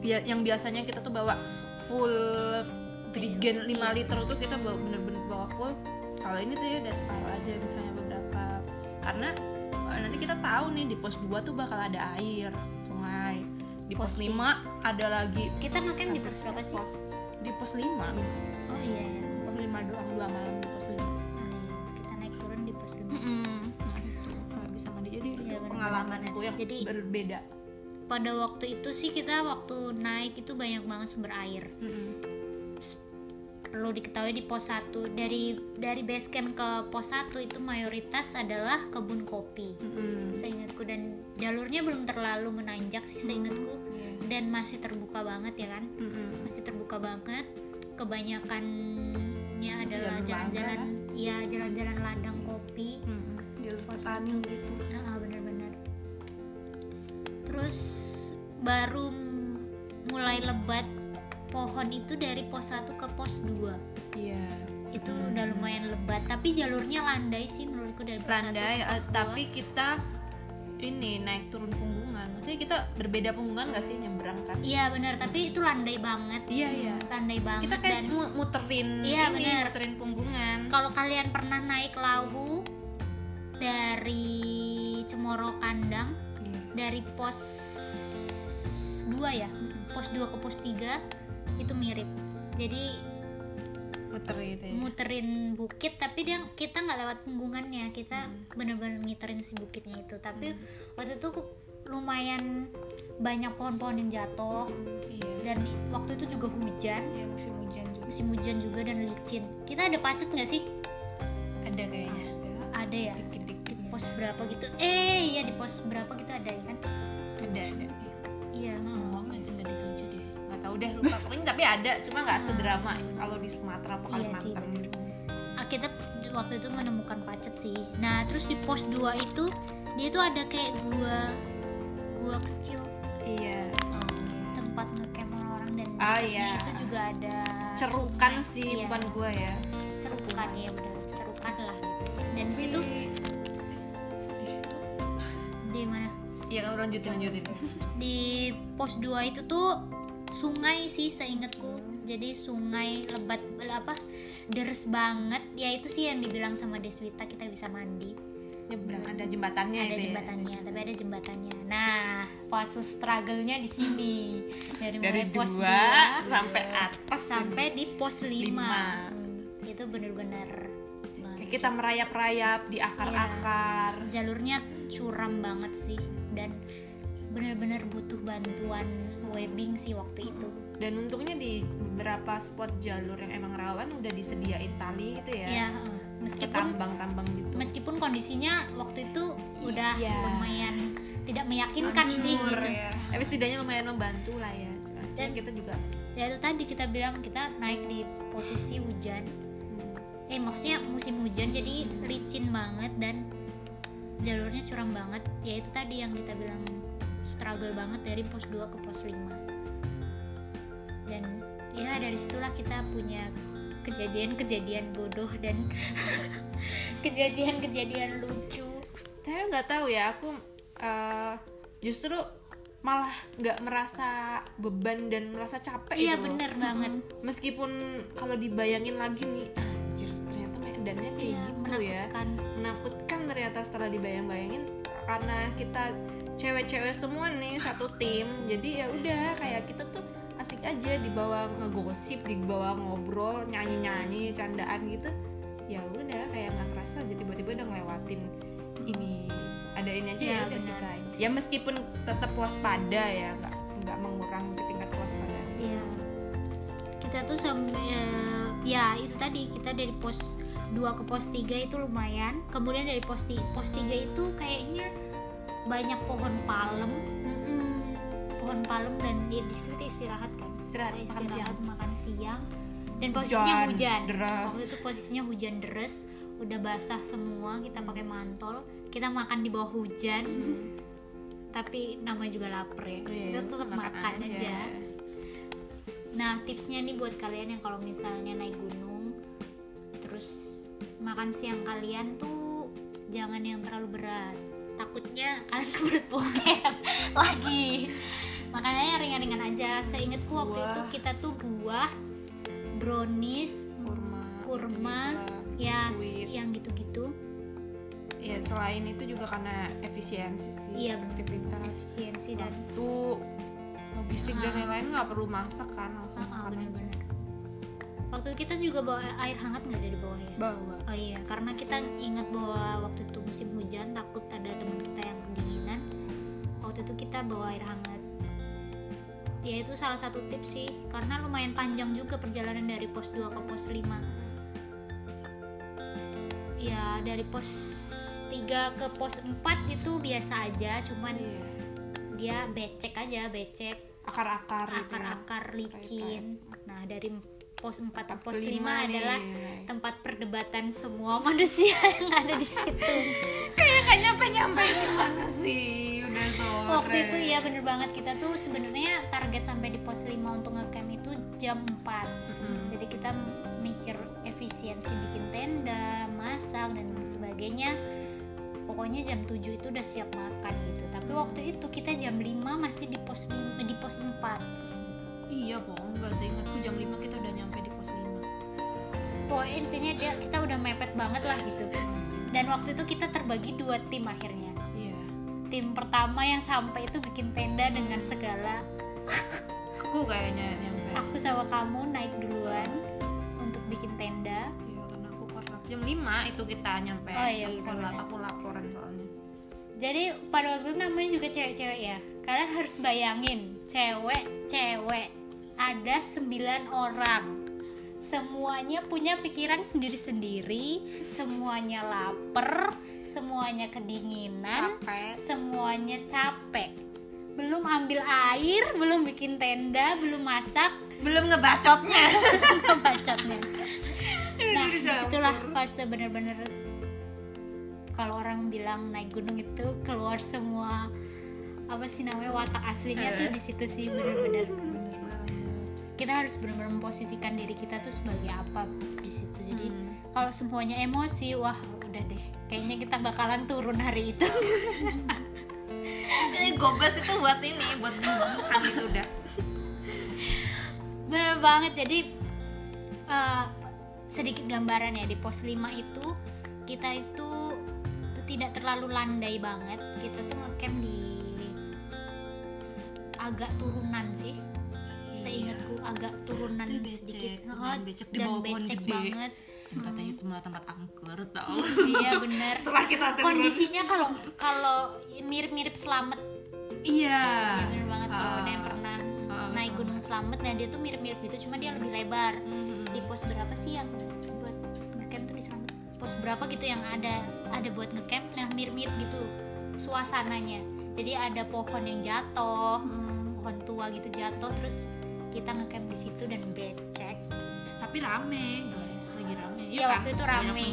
Ya yang biasanya kita tuh bawa full jerigen 5 liter tuh kita bawa bener-bener bawa full. Kalau ini tuh ya udah separuh aja misalnya beberapa. Karena eh, nanti kita tahu nih di pos 2 tuh bakal ada air sungai. Di pos, Pos 5 ada lagi kita makan di pos berapa sih? Pos di pos 5 oh iya ya pos 5 doang dua malam pengalamanku yang Jadi- berbeda. pada waktu itu sih kita waktu naik itu banyak banget sumber air. Perlu diketahui di pos 1 dari dari base camp ke pos 1 itu mayoritas adalah kebun kopi. Seingatku dan jalurnya belum terlalu menanjak sih seingatku. Dan masih terbuka banget ya kan? Masih terbuka banget. Kebanyakannya adalah jalan-jalan ya jalan-jalan ladang kopi. Jalur petani gitu. Nah. Terus baru mulai lebat pohon itu dari pos 1 ke pos 2. iya Itu udah lumayan lebat, tapi jalurnya landai sih menurutku dari pos 1 landai ke eh, pos 2. tapi kita ini naik turun punggungan maksudnya kita berbeda punggungan gak sih nyebrang kan Iya benar, tapi itu landai banget. iya iya Landai banget kita kayak dan mu- muterin Iya, ini bener. muterin punggungan kalau kalian pernah naik Lahu dari Cemoro Kandang dari pos 2 ya pos 2 ke pos 3 itu mirip. Jadi muter gitu ya? muterin bukit tapi dia kita nggak lewat punggungannya. Kita bener-bener ngiterin si bukitnya itu. Tapi waktu itu lumayan banyak pohon-pohon yang jatuh. Iya. Dan waktu itu juga hujan. Iya musim hujan juga. Musim hujan juga dan licin. Kita ada pacet nggak sih? Ada kayaknya. Ada ya? Di pos berapa gitu. Eh iya di pos berapa gitu ada ya kan? Ada ada. Iya. Oh nggak nggak dituju deh. Nggak tahu deh lupa. Pokoknya tapi ada cuma nggak sedrama kalau di Sumatera apa Iya sih. Ah, kita waktu itu menemukan pacet sih. Nah terus di pos 2 itu dia tuh ada kayak gua gua kecil. Iya. Tempat ngecamp orang dan dekatnya iya. itu juga ada. Cerukan sungai. sih Iya, bukan gua ya. Cerukan ya bener. Cerukan lah. Dan di situ iya kamu lanjutin lanjutin. Di pos 2 itu tuh sungai sih seingatku. Jadi sungai lebat apa deres banget. Ya itu sih yang dibilang sama Deswita kita bisa mandi. Nyebrang ada jembatannya ada itu ya. jembatannya tapi ada jembatannya. Nah fase struggle-nya di sini. Dari, dari mulai pos dua 2 sampai atas sampai di pos 5 Lima. itu bener-bener kita merayap-rayap di akar-akar. Jalurnya curam banget sih dan bener-bener butuh bantuan webbing sih waktu itu. Dan untungnya di beberapa spot jalur yang emang rawan udah disediain tali gitu ya, ya meskipun tambang-tambang gitu. meskipun kondisinya waktu itu udah Iya. lumayan tidak meyakinkan sih Hancur gitu. ya. tapi setidaknya lumayan membantu lah ya. Cuma Dan- kita juga ya itu tadi kita bilang kita naik di posisi hujan. Hmm, eh maksudnya musim hujan jadi licin banget dan jalurnya curam banget. Ya itu tadi yang kita bilang struggle banget dari pos 2 ke pos 5 dan ya dari situlah kita punya kejadian-kejadian bodoh dan kejadian-kejadian lucu. Saya nggak tahu ya aku eh, justru malah nggak merasa beban dan merasa capek iya gitu loh. bener banget. Meskipun kalau dibayangin lagi nih anjir ternyata medannya kayak Iya, gitu ya. menakutkan. Menakutkan ternyata setelah dibayang-bayangin karena kita cewek-cewek semua nih satu tim jadi ya udah kayak kita tuh asik aja dibawa ngegosip dibawa ngobrol nyanyi-nyanyi candaan gitu ya udah kayak nggak kerasa aja tiba-tiba udah ngelewatin ini ada ini aja ya udah benar. kita ya meskipun tetap waspada ya nggak nggak mengurangi tingkat kewaspadaan Iya. Kita tuh sampai ya itu tadi kita dari pos 2 ke pos 3 itu lumayan. Kemudian dari pos pos 3 itu kayaknya banyak pohon palem, pohon palem dan ya, di situ kita istirahat kan. Istirahat, Kita makan istirahat makan siang. Dan posisinya Hujan hujan. deras. Waktu itu posisinya hujan deras, udah basah semua, kita pakai mantol. Kita makan di bawah hujan. Tapi namanya juga lapar ya. Iya, kita tetap makan, aja. Nah, tipsnya nih buat kalian yang kalau misalnya naik gunung makan siang kalian tuh jangan yang terlalu berat. Takutnya kalian kebelet boker lagi. Makanya yang ringan-ringan aja. Seingatku waktu Buah. itu kita tuh buah, brownies, kurma kurma, ya biskuit. yang gitu-gitu. ya selain itu juga karena efisiensi sih Iya, bener. efektivitas Efisiensi dan waktu logistik dan Ah. lain-lain nggak perlu masak kan langsung ah, makan aja. bener-bener. Waktu kita juga bawa air hangat nggak dari bawah ya? bawa Oh iya, karena kita ingat bahwa waktu itu musim hujan takut ada teman kita yang kedinginan. Waktu itu kita bawa air hangat. Ya itu salah satu tips sih, karena lumayan panjang juga perjalanan dari pos 2 ke pos 5. Ya dari pos 3 ke pos 4 itu biasa aja, cuman Iya. dia becek aja, becek akar-akar gitu ya. akar-akar licin. Nah, dari pos 4 ke pos kelima 5 nih. adalah tempat perdebatan semua manusia yang ada di situ. kayak nyampe nyampe gimana sih udah sore Waktu itu ya bener banget kita tuh sebenarnya target sampai di pos 5 untuk ngecamp itu jam 4. Mm-mm. Jadi kita mikir efisiensi bikin tenda, masak dan sebagainya. Pokoknya jam 7 itu udah siap makan gitu. Tapi waktu itu kita jam 5 masih di pos 5, di pos 4. iya bohong nggak seingatku pokoknya intinya dia kita udah mepet banget lah gitu. Dan waktu itu kita terbagi dua tim akhirnya. Iya. Tim pertama yang sampai itu bikin tenda dengan segala aku kayaknya nyampe aku sama kamu naik duluan untuk bikin tenda. Iya karena aku korlap jam 5 itu kita nyampe. Oh iya, aku, aku laporan soalnya. Jadi pada waktu itu namanya juga cewek-cewek ya. Kalian harus bayangin cewek cewek ada 9 orang semuanya punya pikiran sendiri-sendiri semuanya lapar semuanya kedinginan Capek. semuanya capek. Belum ambil air belum bikin tenda belum masak. Belum ngebacotnya. Bacotnya nah di situlah fase bener-bener kalau orang bilang naik gunung itu keluar semua apa sih namanya watak aslinya tuh di situ sih bener-bener kita harus benar-benar memposisikan diri kita tuh sebagai apa di situ. Jadi kalau semuanya emosi wah udah deh. Kayaknya kita bakalan turun hari itu. Ini gobas itu buat ini buat bukan itu udah. Bener banget. Jadi eh, sedikit gambaran ya di pos 5 itu kita itu tidak terlalu landai banget. Kita tuh ngecamp di agak turunan sih seingatku agak turunan Itu becek, sedikit. Heeh, becek di dan bawah pohon becek gede. banget. Tempatnya itu malah tempat angker tau. Iya benar setelah kita turun kondisinya kalau kalau mirip-mirip selamat iya. Ya bener banget. Kalau Ah. ada yang pernah Ah, naik gunung selamat nah dia tuh mirip-mirip gitu cuma dia lebih lebar. Mhm. di pos berapa sih yang buat ngecamp tuh di Selamat pos berapa gitu yang ada ada buat ngecamp? Nah mirip-mirip gitu suasananya. Jadi ada pohon yang jatuh pohon tua gitu jatuh terus kita ngecamp di situ dan becek. Tapi rame guys lagi rame. Iya, kan? waktu itu Banyak rame.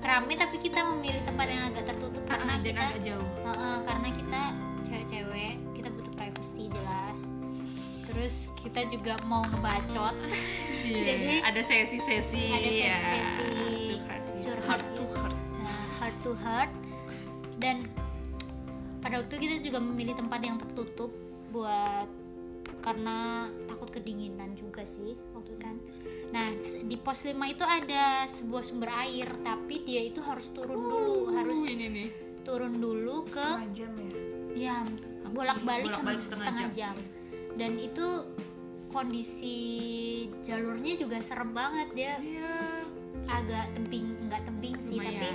rame tapi kita memilih tempat yang agak tertutup karena Ah, dan kita agak jauh. Heeh, karena kita cewek-cewek kita butuh privacy jelas. Terus kita juga mau ngebacot. Iya, Jadi- ada sesi-sesi ada ya. sesi-sesi. Curhat heart to gitu. heart. Nah, heart to heart. Dan pada waktu itu kita juga memilih tempat yang tertutup buat karena takut kedinginan juga sih waktu kan. Nah di pos 5 itu ada sebuah sumber air tapi dia itu harus turun dulu harus Uh, ini nih. turun dulu ke setengah jam ya? Ya bolak-balik hampir setengah setengah jam. dan itu kondisi jalurnya juga serem banget dia iya. agak tebing nggak tebing sih Lumayan. tapi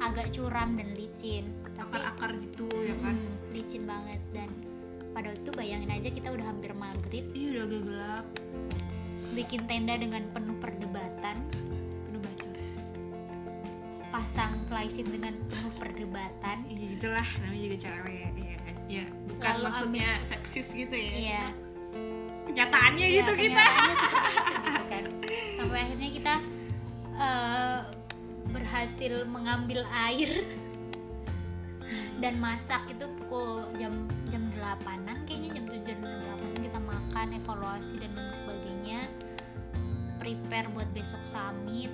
agak curam dan licin. Akar-akar gitu ya kan? Mm, licin banget dan pada waktu itu bayangin aja kita udah hampir maghrib. Iya udah agak gelap. Bikin tenda dengan penuh perdebatan. Udah bacot. Pasang flysheet dengan penuh perdebatan. Iya, itulah. Namanya juga cewek. Ya kan? Ya bukan Lalu maksudnya seksis gitu ya. Iya. Kenyataannya Iya, gitu kita. kenyataannya seperti itu gitu kan. Sampai akhirnya kita eh, berhasil mengambil air dan masak itu pukul jam 8-an kayaknya jam 7 jam 8 kita makan evaluasi dan lain sebagainya prepare buat besok summit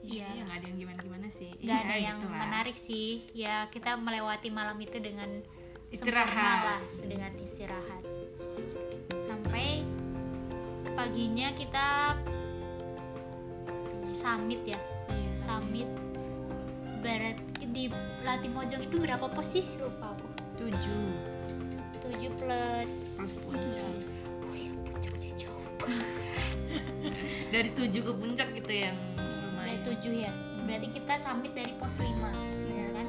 iya Iya. nggak ada yang gimana gimana sih nggak Iya, ada yang gitulah. menarik sih ya kita melewati malam itu dengan Istirahat. lah dengan istirahat sampai paginya kita summit ya Iya. summit berarti di Latimojong itu berapa pos sih? Lupa aku. Tujuh. 7 plus Plus puncak. oh ya puncaknya jauh. Dari tujuh ke puncak gitu yang dari lumayan 7 ya. Berarti kita summit dari pos 5 ya kan?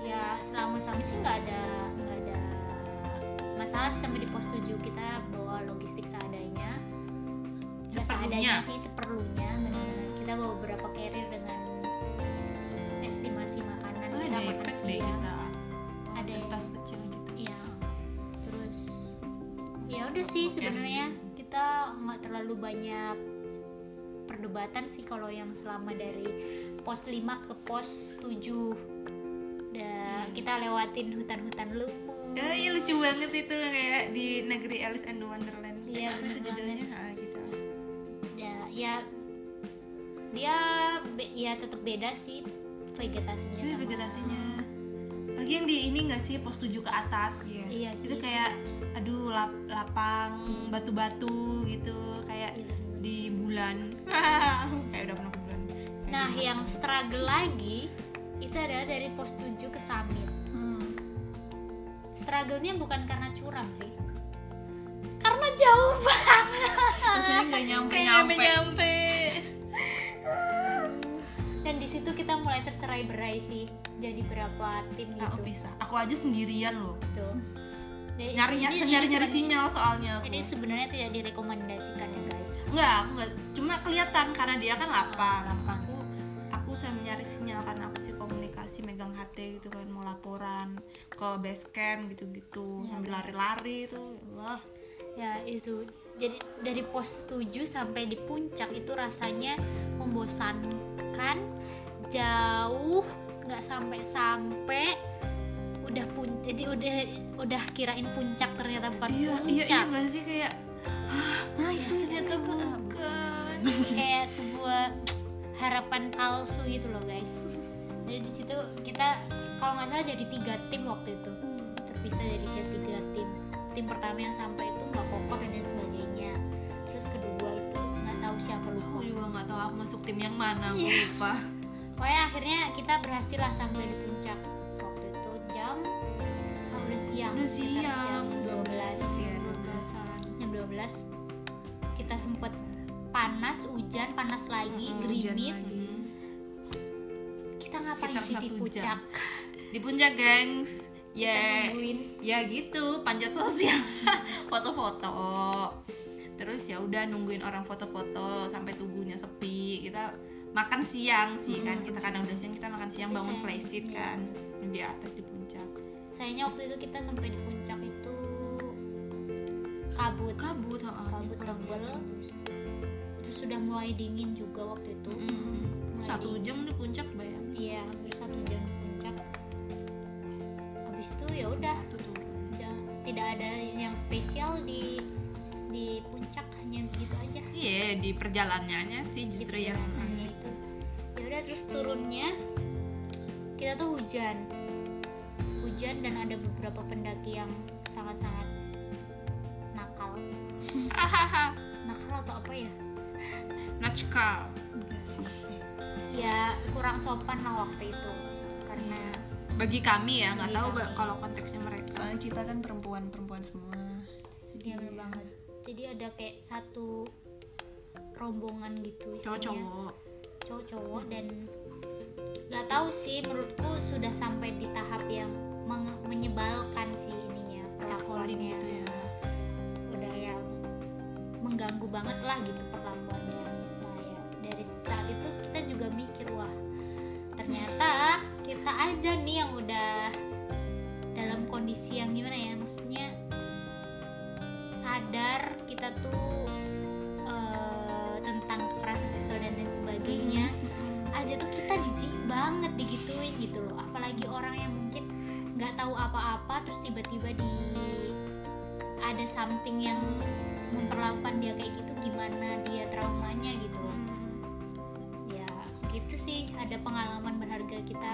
Ya selama summit sih nggak ada nggak ada masalah sih sampai di pos 7 kita bawa logistik seadanya. Nggak Seperlunya. seadanya sih seperlunya. Benar-benar. Kita bawa beberapa carrier dengan estimasi ada pack deh kita Ada tas yang- tas kecil gitu Iya. Terus ya udah sih sebenarnya kita nggak terlalu banyak perdebatan sih kalau yang selama dari pos 5 ke pos 7 Udah kita lewatin hutan-hutan lumut. Ya, iya lucu banget itu kayak di negeri Alice and Wonderland. Iya, Eh, apa bener itu judulnya? Ah, gitu. Ya, ya dia be- ya tetap beda sih vegetasinya Ini sama vegetasinya. Lagi yang di ini enggak sih pos 7 ke atas? Iya. Iya sih. Itu kayak aduh lap- lapang batu-batu gitu kayak Iya. di bulan. kayak udah pernah ke bulan. Kayak Nah, yang struggle lagi itu adalah dari pos 7 ke summit. Hmm. struggle-nya bukan karena curam sih karena jauh banget nggak nyampe. nyampe. Di situ kita mulai tercerai berai sih jadi berapa tim Nah, gitu bisa. Aku aja sendirian loh. tuh nyari nyari sebenarnya- sinyal soalnya aku. Ini sebenarnya tidak direkomendasikan ya guys. Enggak, enggak. Cuma kelihatan karena dia kan lapang. Lapang. Aku aku saya nyari sinyal karena aku sih komunikasi megang HP gitu kan mau laporan ke base camp gitu-gitu sambil lari-lari itu. Wah. Ya itu. Jadi dari pos 7 sampai di puncak itu rasanya membosankan, jauh, nggak sampai-sampai udah pun jadi udah udah kirain puncak ternyata bukan Iya, iya, puncak. iya enggak sih? Kayak "Hah, nah itu ternyata bukan. kayak sebuah harapan palsu gitu loh guys. Jadi di situ kita kalau nggak salah jadi tiga tim waktu itu. Terpisah dari tiga, tiga tim. Tim pertama yang sampai itu nggak kokoh dan lain sebagainya. Terus kedua itu nggak tahu siapa lupa. Aku juga nggak tahu aku masuk tim yang mana, aku Iya. lupa. Pokoknya akhirnya kita berhasil lah sampai di puncak. Waktu itu jam ah, udah siang Udah sekitar jam siang, 12 Iya, 12-an. jam 12 kita sempet panas hujan panas lagi Mm, hujan gerimis. lagi. kita ngapain Sekitar sih di puncak? jam. Di puncak, gengs. Ya, nungguin. ya gitu panjat sosial. Foto-foto. Terus ya udah nungguin orang foto-foto sampai tubuhnya sepi. Kita makan siang sih kan. Kita kadang udah siang kita makan siang bangun Siang, flysheet iya. kan. Di atas di puncak. Sayangnya waktu itu kita sampai di puncak itu kabut. Kabut heeh. kabut tebel terus sudah mulai dingin juga waktu itu. Mulai satu dingin. jam di puncak bayang iya hampir satu jam di puncak. Habis itu ya udah. Tidak ada yang spesial di di puncak hanya begitu aja. Iya di perjalanannya sih justru yang asik terus turunnya kita tuh hujan. Hujan dan ada beberapa pendaki yang sangat-sangat nakal. Nakal atau apa ya? Natchkal ya kurang sopan lah waktu itu. Karena bagi kami ya nggak tahu kalau konteksnya mereka. Soalnya kita kan perempuan-perempuan semua. Dia bener banget. Jadi ada kayak satu rombongan gitu isinya. cowok-cowok cowok-cowok dan nggak tahu sih menurutku sudah sampai di tahap yang menyebalkan sih ininya perlakuannya gitu ya. Udah yang mengganggu banget lah gitu perlakuannya. Nah ya dari saat itu kita juga mikir wah ternyata kita aja nih yang udah dalam kondisi yang gimana ya maksudnya sadar kita tuh kekerasan seksual dan lain sebagainya. Aja tuh kita jijik banget digituin gitu loh. Apalagi orang yang mungkin nggak tahu apa-apa terus tiba-tiba di ada something yang memperlakukan dia kayak gitu gimana dia traumanya gitu loh. Ya gitu sih. Ada pengalaman berharga kita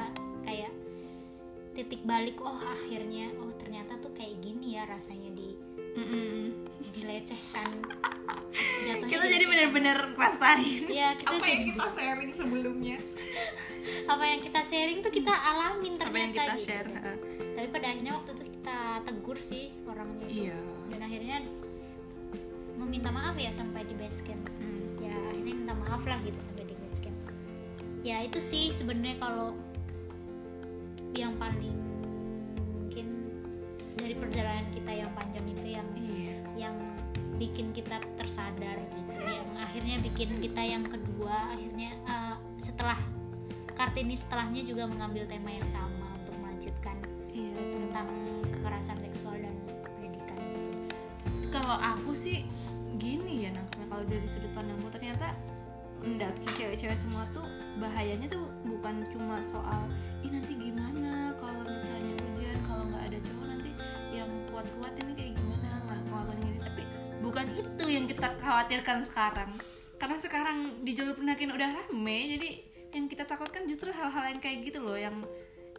kayak titik balik oh akhirnya oh ternyata tuh kayak gini ya rasanya di Mm-mm. Dilecehkan jatuhnya kita jadi benar-benar ngerasain Iya, kita apa yang jadi- kita sharing sebelumnya apa yang kita sharing tuh kita alamin ternyata apa yang kita gitu. share ha. tapi pada akhirnya waktu itu kita tegur sih orangnya itu. iya dan akhirnya meminta maaf ya sampai di base camp Hmm. ya akhirnya minta maaf lah gitu sampai di base camp ya itu sih sebenarnya kalau yang paling mungkin dari perjalanan kita yang panjang itu yang iya yang bikin kita tersadar gitu yang akhirnya bikin kita yang kedua akhirnya eh, setelah kartini setelahnya juga mengambil tema yang sama untuk melanjutkan iya. tentang kekerasan seksual dan pendidikan. Kalau aku sih gini ya nangkepnya kalau dari sudut pandangku ternyata mendaki cewek-cewek semua tuh bahayanya tuh bukan cuma soal ih nanti gimana kalau misalnya hujan kalau nggak ada cowok nanti yang kuat-kuat kita khawatirkan sekarang. Karena sekarang di jalur pendakian udah rame jadi yang kita takutkan justru hal-hal yang kayak gitu loh yang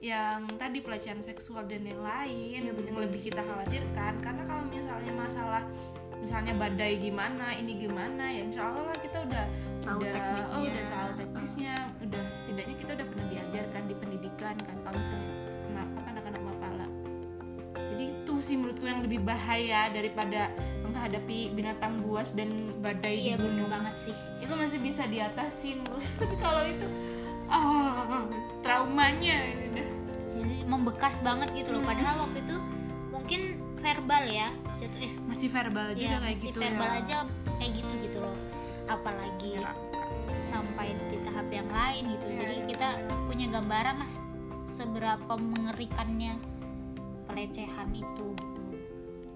yang tadi pelecehan seksual dan yang lain yang lebih kita khawatirkan. Karena kalau misalnya masalah misalnya badai gimana ini gimana ya insya Allah lah kita udah Tahu udah tekniknya. oh udah tahu teknisnya. Udah setidaknya kita udah pernah diajarkan di pendidikan kan kalau misalnya apa anak-anak mapala. Jadi itu sih menurutku yang lebih bahaya daripada menghadapi binatang buas dan badai iya di gunung. banget sih. Itu masih bisa diatasin tapi kalau itu ah traumanya udah jadi membekas banget gitu loh. Padahal waktu itu mungkin verbal ya jatuh eh masih verbal juga ya kayak masih gitu verbal ya. aja kayak gitu gitu loh. Apalagi sampai di tahap yang lain gitu. Iya, jadi kita punya gambaran lah seberapa mengerikannya pelecehan itu. gitu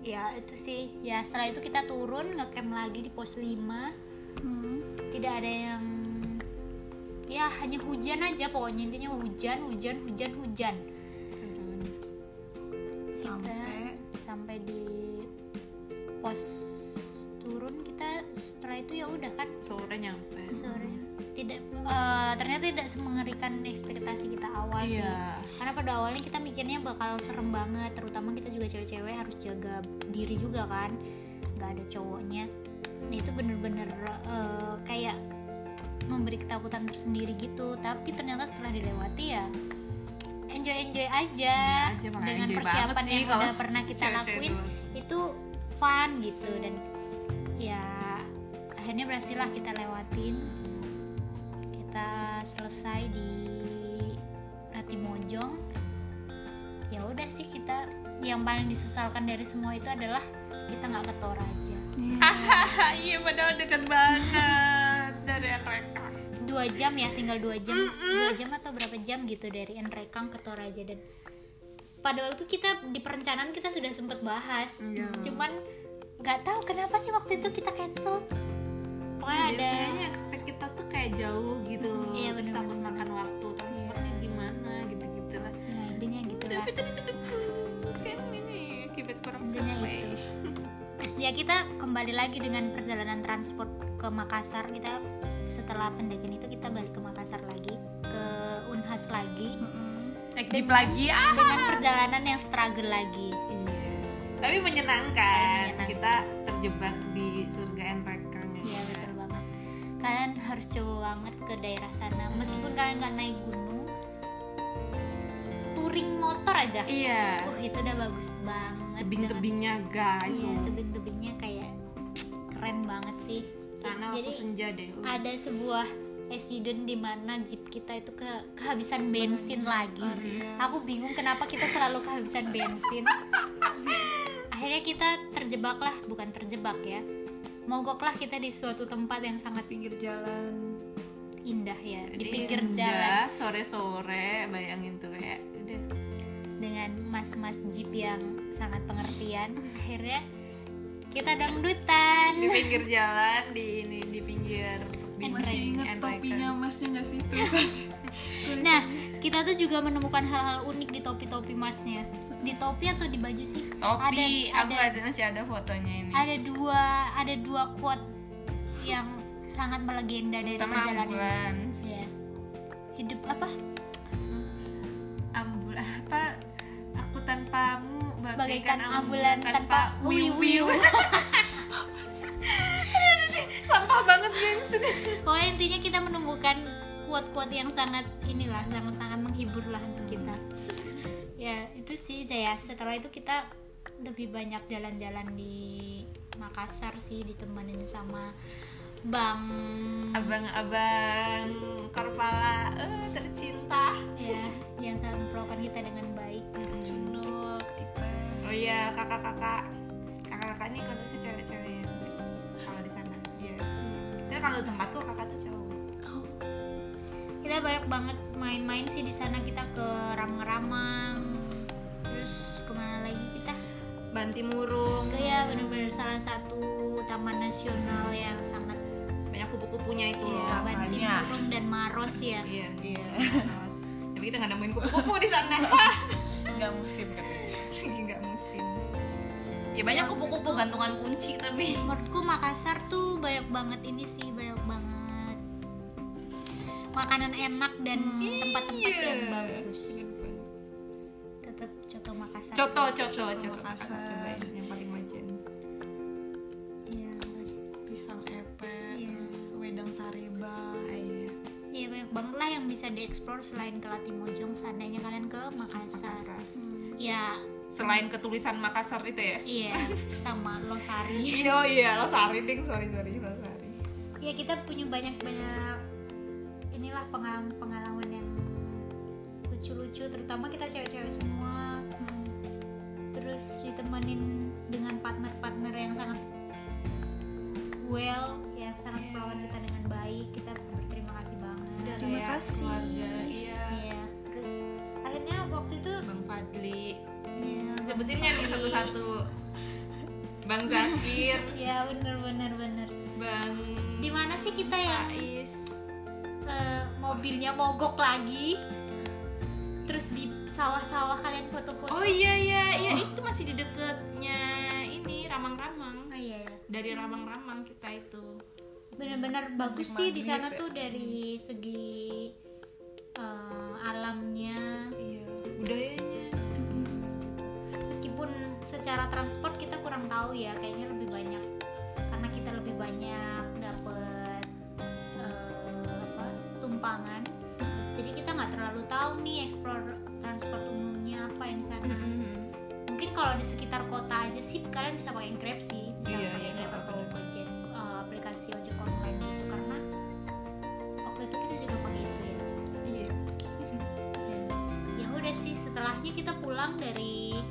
ya itu sih. Ya setelah itu kita turun ngecamp lagi di pos 5 Hmm. tidak ada yang ya hanya hujan aja pokoknya. Intinya hujan hujan hujan hujan. Sampai? kita sampai di pos turun kita setelah itu ya udah kan. Sore nyampe tidak eh, ternyata tidak semengerikan ekspektasi kita awal sih. Iya. Karena pada awalnya kita mikirnya bakal serem banget terutama kita juga cewek-cewek harus jaga diri juga kan. Nggak ada cowoknya. Nah itu bener-bener eh, kayak memberi ketakutan tersendiri gitu. Tapi ternyata setelah dilewati ya enjoy enjoy aja, aja, malah dengan enjoy persiapan sih yang udah pernah kita lakuin doang. itu fun gitu. Dan ya akhirnya berhasil lah kita lewatin kita selesai di Latimojong ya udah sih kita yang paling disesalkan dari semua itu adalah kita nggak ke Toraja iya. Padahal deket banget dari mereka dua jam ya tinggal dua jam. Dua jam atau berapa jam gitu dari Enrekang ke Toraja dan pada waktu kita di perencanaan kita sudah sempat bahas. Iya. cuman nggak tahu kenapa sih waktu itu kita cancel pokoknya ada Iya, kayaknya expect kita tuh kayak jauh gitu loh. Iya, terus bener-bener. takut makan waktu transportnya gimana gitu gitu lah. Ya, intinya gitu lah. kan ini kibet kurang Intinya itu. ya kita kembali lagi dengan perjalanan transport ke Makassar. Kita setelah pendakian itu kita balik ke Makassar lagi ke Unhas lagi. Naik jeep lagi. Ah. dengan perjalanan yang struggle lagi. Iya. Tapi menyenangkan. Menyenangkan. Kita terjebak di surga Enrekang harus coba banget ke daerah sana. Meskipun kalian nggak naik gunung, touring motor aja. Iya. Uh itu udah bagus banget. Tebing-tebingnya guys. Iya tebing-tebingnya kayak keren banget sih. Sana Jadi waktu senja deh. Uh. ada sebuah accident di mana jeep kita itu ke kehabisan bensin lagi. Aku bingung kenapa kita selalu kehabisan bensin. Akhirnya kita terjebak lah, bukan terjebak ya. Mogoklah kita di suatu tempat yang sangat pinggir jalan. Indah ya, di pinggir indah, jalan. sore-sore bayangin tuh kayak udah. Dengan mas-mas jeep yang sangat pengertian. Akhirnya kita dangdutan. di pinggir jalan di ini di pinggir masih inget topinya masnya nggak sih? Nah, kita tuh juga menemukan hal-hal unik di topi-topi masnya. Di topi atau di baju sih? Topi, Ada- aku ada- ada masih ada fotonya ini. ada dua ada dua quote yang sangat melegenda dari Pertama perjalanan ambulans. ya hidup apa Ambul apa? Aku tanpamu bagaikan ambulan tanpa wiu-wiu Sampah banget gengs. pokoknya intinya kita menemukan quote-quote yang sangat inilah sangat-sangat menghibur lah untuk kita ya itu sih saya setelah itu kita lebih banyak jalan-jalan di Makassar sih ditemenin sama Bang Abang-abang Korpala eh, tercinta. ya yang sangat memperlakukan kita dengan baik Junul ketipen Oh iya, kakak-kakak. Kakak-kakak ini kalau bisa cewek-cewek yang kalau di sana. Iya. Saya kalau tempatku kakak tuh cowok. kita banyak banget main-main sih di sana kita ke Ramang-Ramang terus ke mana lagi kita Banti Murung. ke ya bener-bener salah satu taman nasional yang sangat Banyak kupu-kupunya itu ya, loh. Banti Katanya. Murung dan Maros ya Iya. iya Terus, Tapi kita nggak nemuin kupu-kupu di sana. nggak musim katanya Lagi nggak musim. Ya banyak kupu-kupu gantungan kunci tapi. menurutku Makassar tuh banyak banget ini sih banyak banget makanan enak dan tempat-tempat Iya. yang bagus coto Coto, coto. Aku cobain yang paling wajan. Iya. pisang epek Iya. terus wedang sareba Iya. Iya banyak banget lah yang bisa dieksplor selain ke Latimojong seandainya kalian ke Makassar. Makassar. Ya Selain ketulisan Makassar itu ya. iya sama Losari. Iya iya, lo sari ding, sorry sorry lo sari. ya kita punya banyak banyak inilah pengalaman-pengalaman yang lucu-lucu terutama kita cewek-cewek semua. Terus di ditemenin dengan partner-partner yang sangat well yang sangat Iya. melawan kita dengan baik kita berterima kasih banget. Udah Terima kayak kasih. keluarga, iya. Iya, terus akhirnya waktu itu bang Fadli. Ya, sebutin nih satu-satu? Bang Zakir. Ya bener bener bener. Bang di mana sih kita yang Faiz. Eh, mobilnya mogok lagi terus di sawah-sawah kalian foto-foto. Oh iya iya iya. Itu masih di deketnya ini ramang-ramang. Oh, iya, iya. dari ramang-ramang kita itu. Benar-benar bagus sih di sana ya. tuh dari segi eh, alamnya. Iya budayanya. Meskipun secara transport kita kurang tahu ya kayaknya lebih banyak. Karena kita lebih banyak dapet eh, apa tumpangan jadi kita nggak terlalu tahu nih explore transport umumnya apa yang di sana. Mungkin kalau di sekitar kota aja sih kalian bisa pakai Grab sih. Bisa Iya, pakai iya, Grab atau bener. Gojek eh, aplikasi ojek online gitu. Karena waktu itu kita juga pakai itu ya. Iya. Dan ya udah sih setelahnya kita pulang dari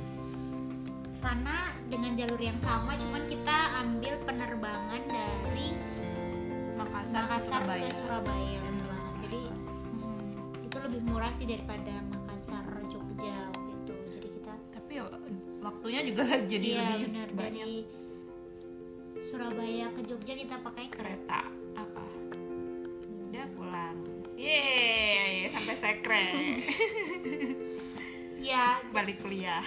Rana dengan jalur yang sama cuman kita ambil penerbangan dari Makassar, Makassar Surabaya. ke Surabaya lebih murah sih daripada Makassar Jogja waktu itu. Jadi kita tapi ya, waktunya juga jadi iya lebih benar. banyak. Dari Surabaya ke Jogja kita pakai kereta. Apa? Udah pulang. Yeay, sampai sekre. Ya. Balik kuliah.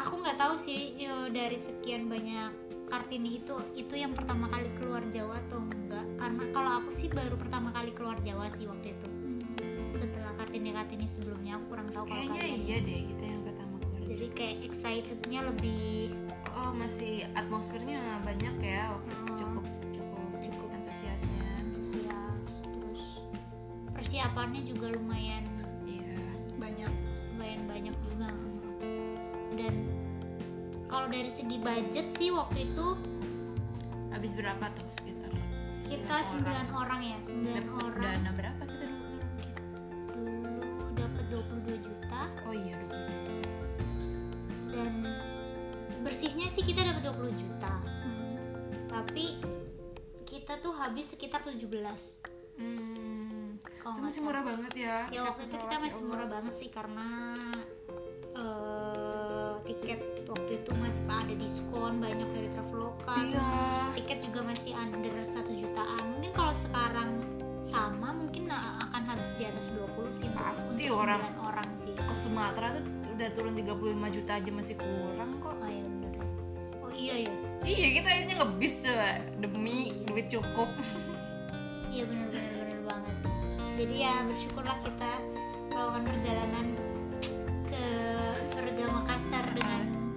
Aku nggak tahu sih yo, dari sekian banyak kartini itu itu yang pertama kali keluar Jawa kalau aku sih baru pertama kali keluar Jawa sih waktu itu. Setelah kartini kartini sebelumnya aku kurang tahu kalau kayaknya kalian iya deh kita yang pertama keluar jadi kayak excitednya lebih oh masih atmosfernya banyak ya waktu itu Oh. cukup cukup cukup antusiasnya. antusias terus persiapannya juga lumayan iya. Banyak. Lumayan banyak juga. Dan kalau dari segi budget sih waktu itu habis berapa tuh sekitar kita Sembilan 9 orang ya 9 Dapet orang. dana berapa kita dulu? Dulu dapat 22 juta. Oh iya dulu dan bersihnya sih kita dapat 20 juta. Tapi kita tuh habis sekitar 17 hmm, kalau itu masih salah. murah banget ya ya waktu itu kita masih murah banget sih karena eh, tiket waktu itu masih ada diskon banyak dari Traveloka Iya. terus tiket juga masih under satu jutaan. Mungkin kalau sekarang sama mungkin uh, akan habis di atas 20 sih Pasti untuk orang. 9 orang sih. ke Sumatera tuh udah turun 35 juta aja masih kurang kok. Oh iya bener. Oh iya ya iya kita akhirnya ngebis coba. Demi duit cukup. Iya bener bener bener banget. Jadi ya bersyukurlah kita melakukan perjalanan ke surga Makassar dengan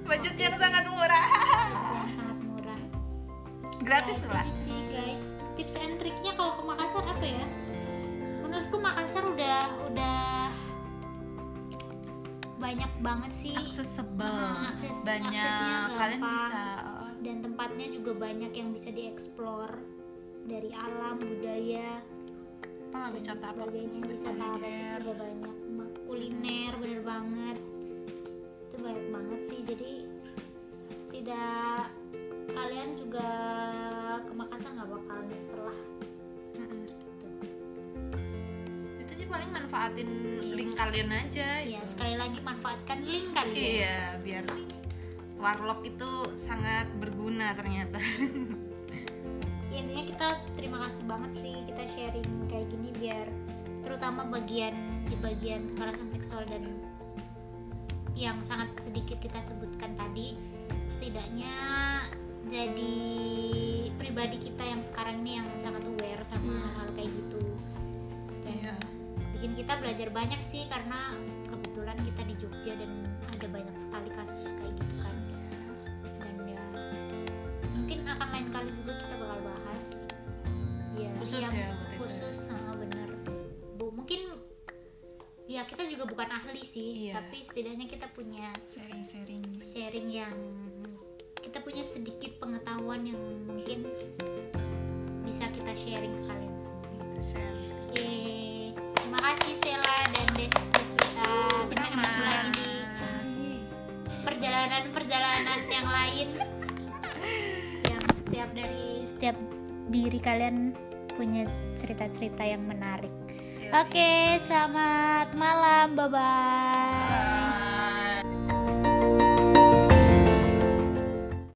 budget yang sangat murah. Yang sangat murah. Gratis Ya, lah sih guys. Tips and triknya kalau ke Makassar apa ya? Menurutku Makassar udah udah banyak banget sih. Accessible Ah, akses- banyak. kalian bisa dan tempatnya juga banyak yang bisa dieksplor dari alam budaya apa wisata apa sebagainya. Wisata apa kuliner. juga banyak kuliner bener banget banyak banget sih jadi tidak kalian juga ke Makassar nggak bakal nyesel lah Mm-mm. itu sih paling manfaatin link kalian aja ya gitu. sekali lagi manfaatkan link kali ya iya biar warlock itu sangat berguna ternyata Ya, intinya kita terima kasih banget sih kita sharing kayak gini biar terutama bagian di bagian kekerasan seksual dan yang sangat sedikit kita sebutkan tadi setidaknya jadi pribadi kita yang sekarang ini yang sangat aware sama Iya. hal kayak gitu dan Iya. bikin kita belajar banyak sih karena kebetulan kita di Jogja dan ada banyak sekali kasus kayak gitu kan dan ya mungkin akan lain kali juga kita bakal bahas ya Khusus yang ya, itu. khusus sama ya kita juga bukan ahli sih Iya. tapi setidaknya kita punya sharing-sharing sharing yang kita punya sedikit pengetahuan yang mungkin bisa kita sharing ke kalian semua Yeay. terima kasih Sela dan Des Deswita kita ketemu lagi di perjalanan-perjalanan yang lain yang setiap dari setiap diri kalian punya cerita-cerita yang menarik. Oke, selamat malam. Bye-bye. Bye. bye.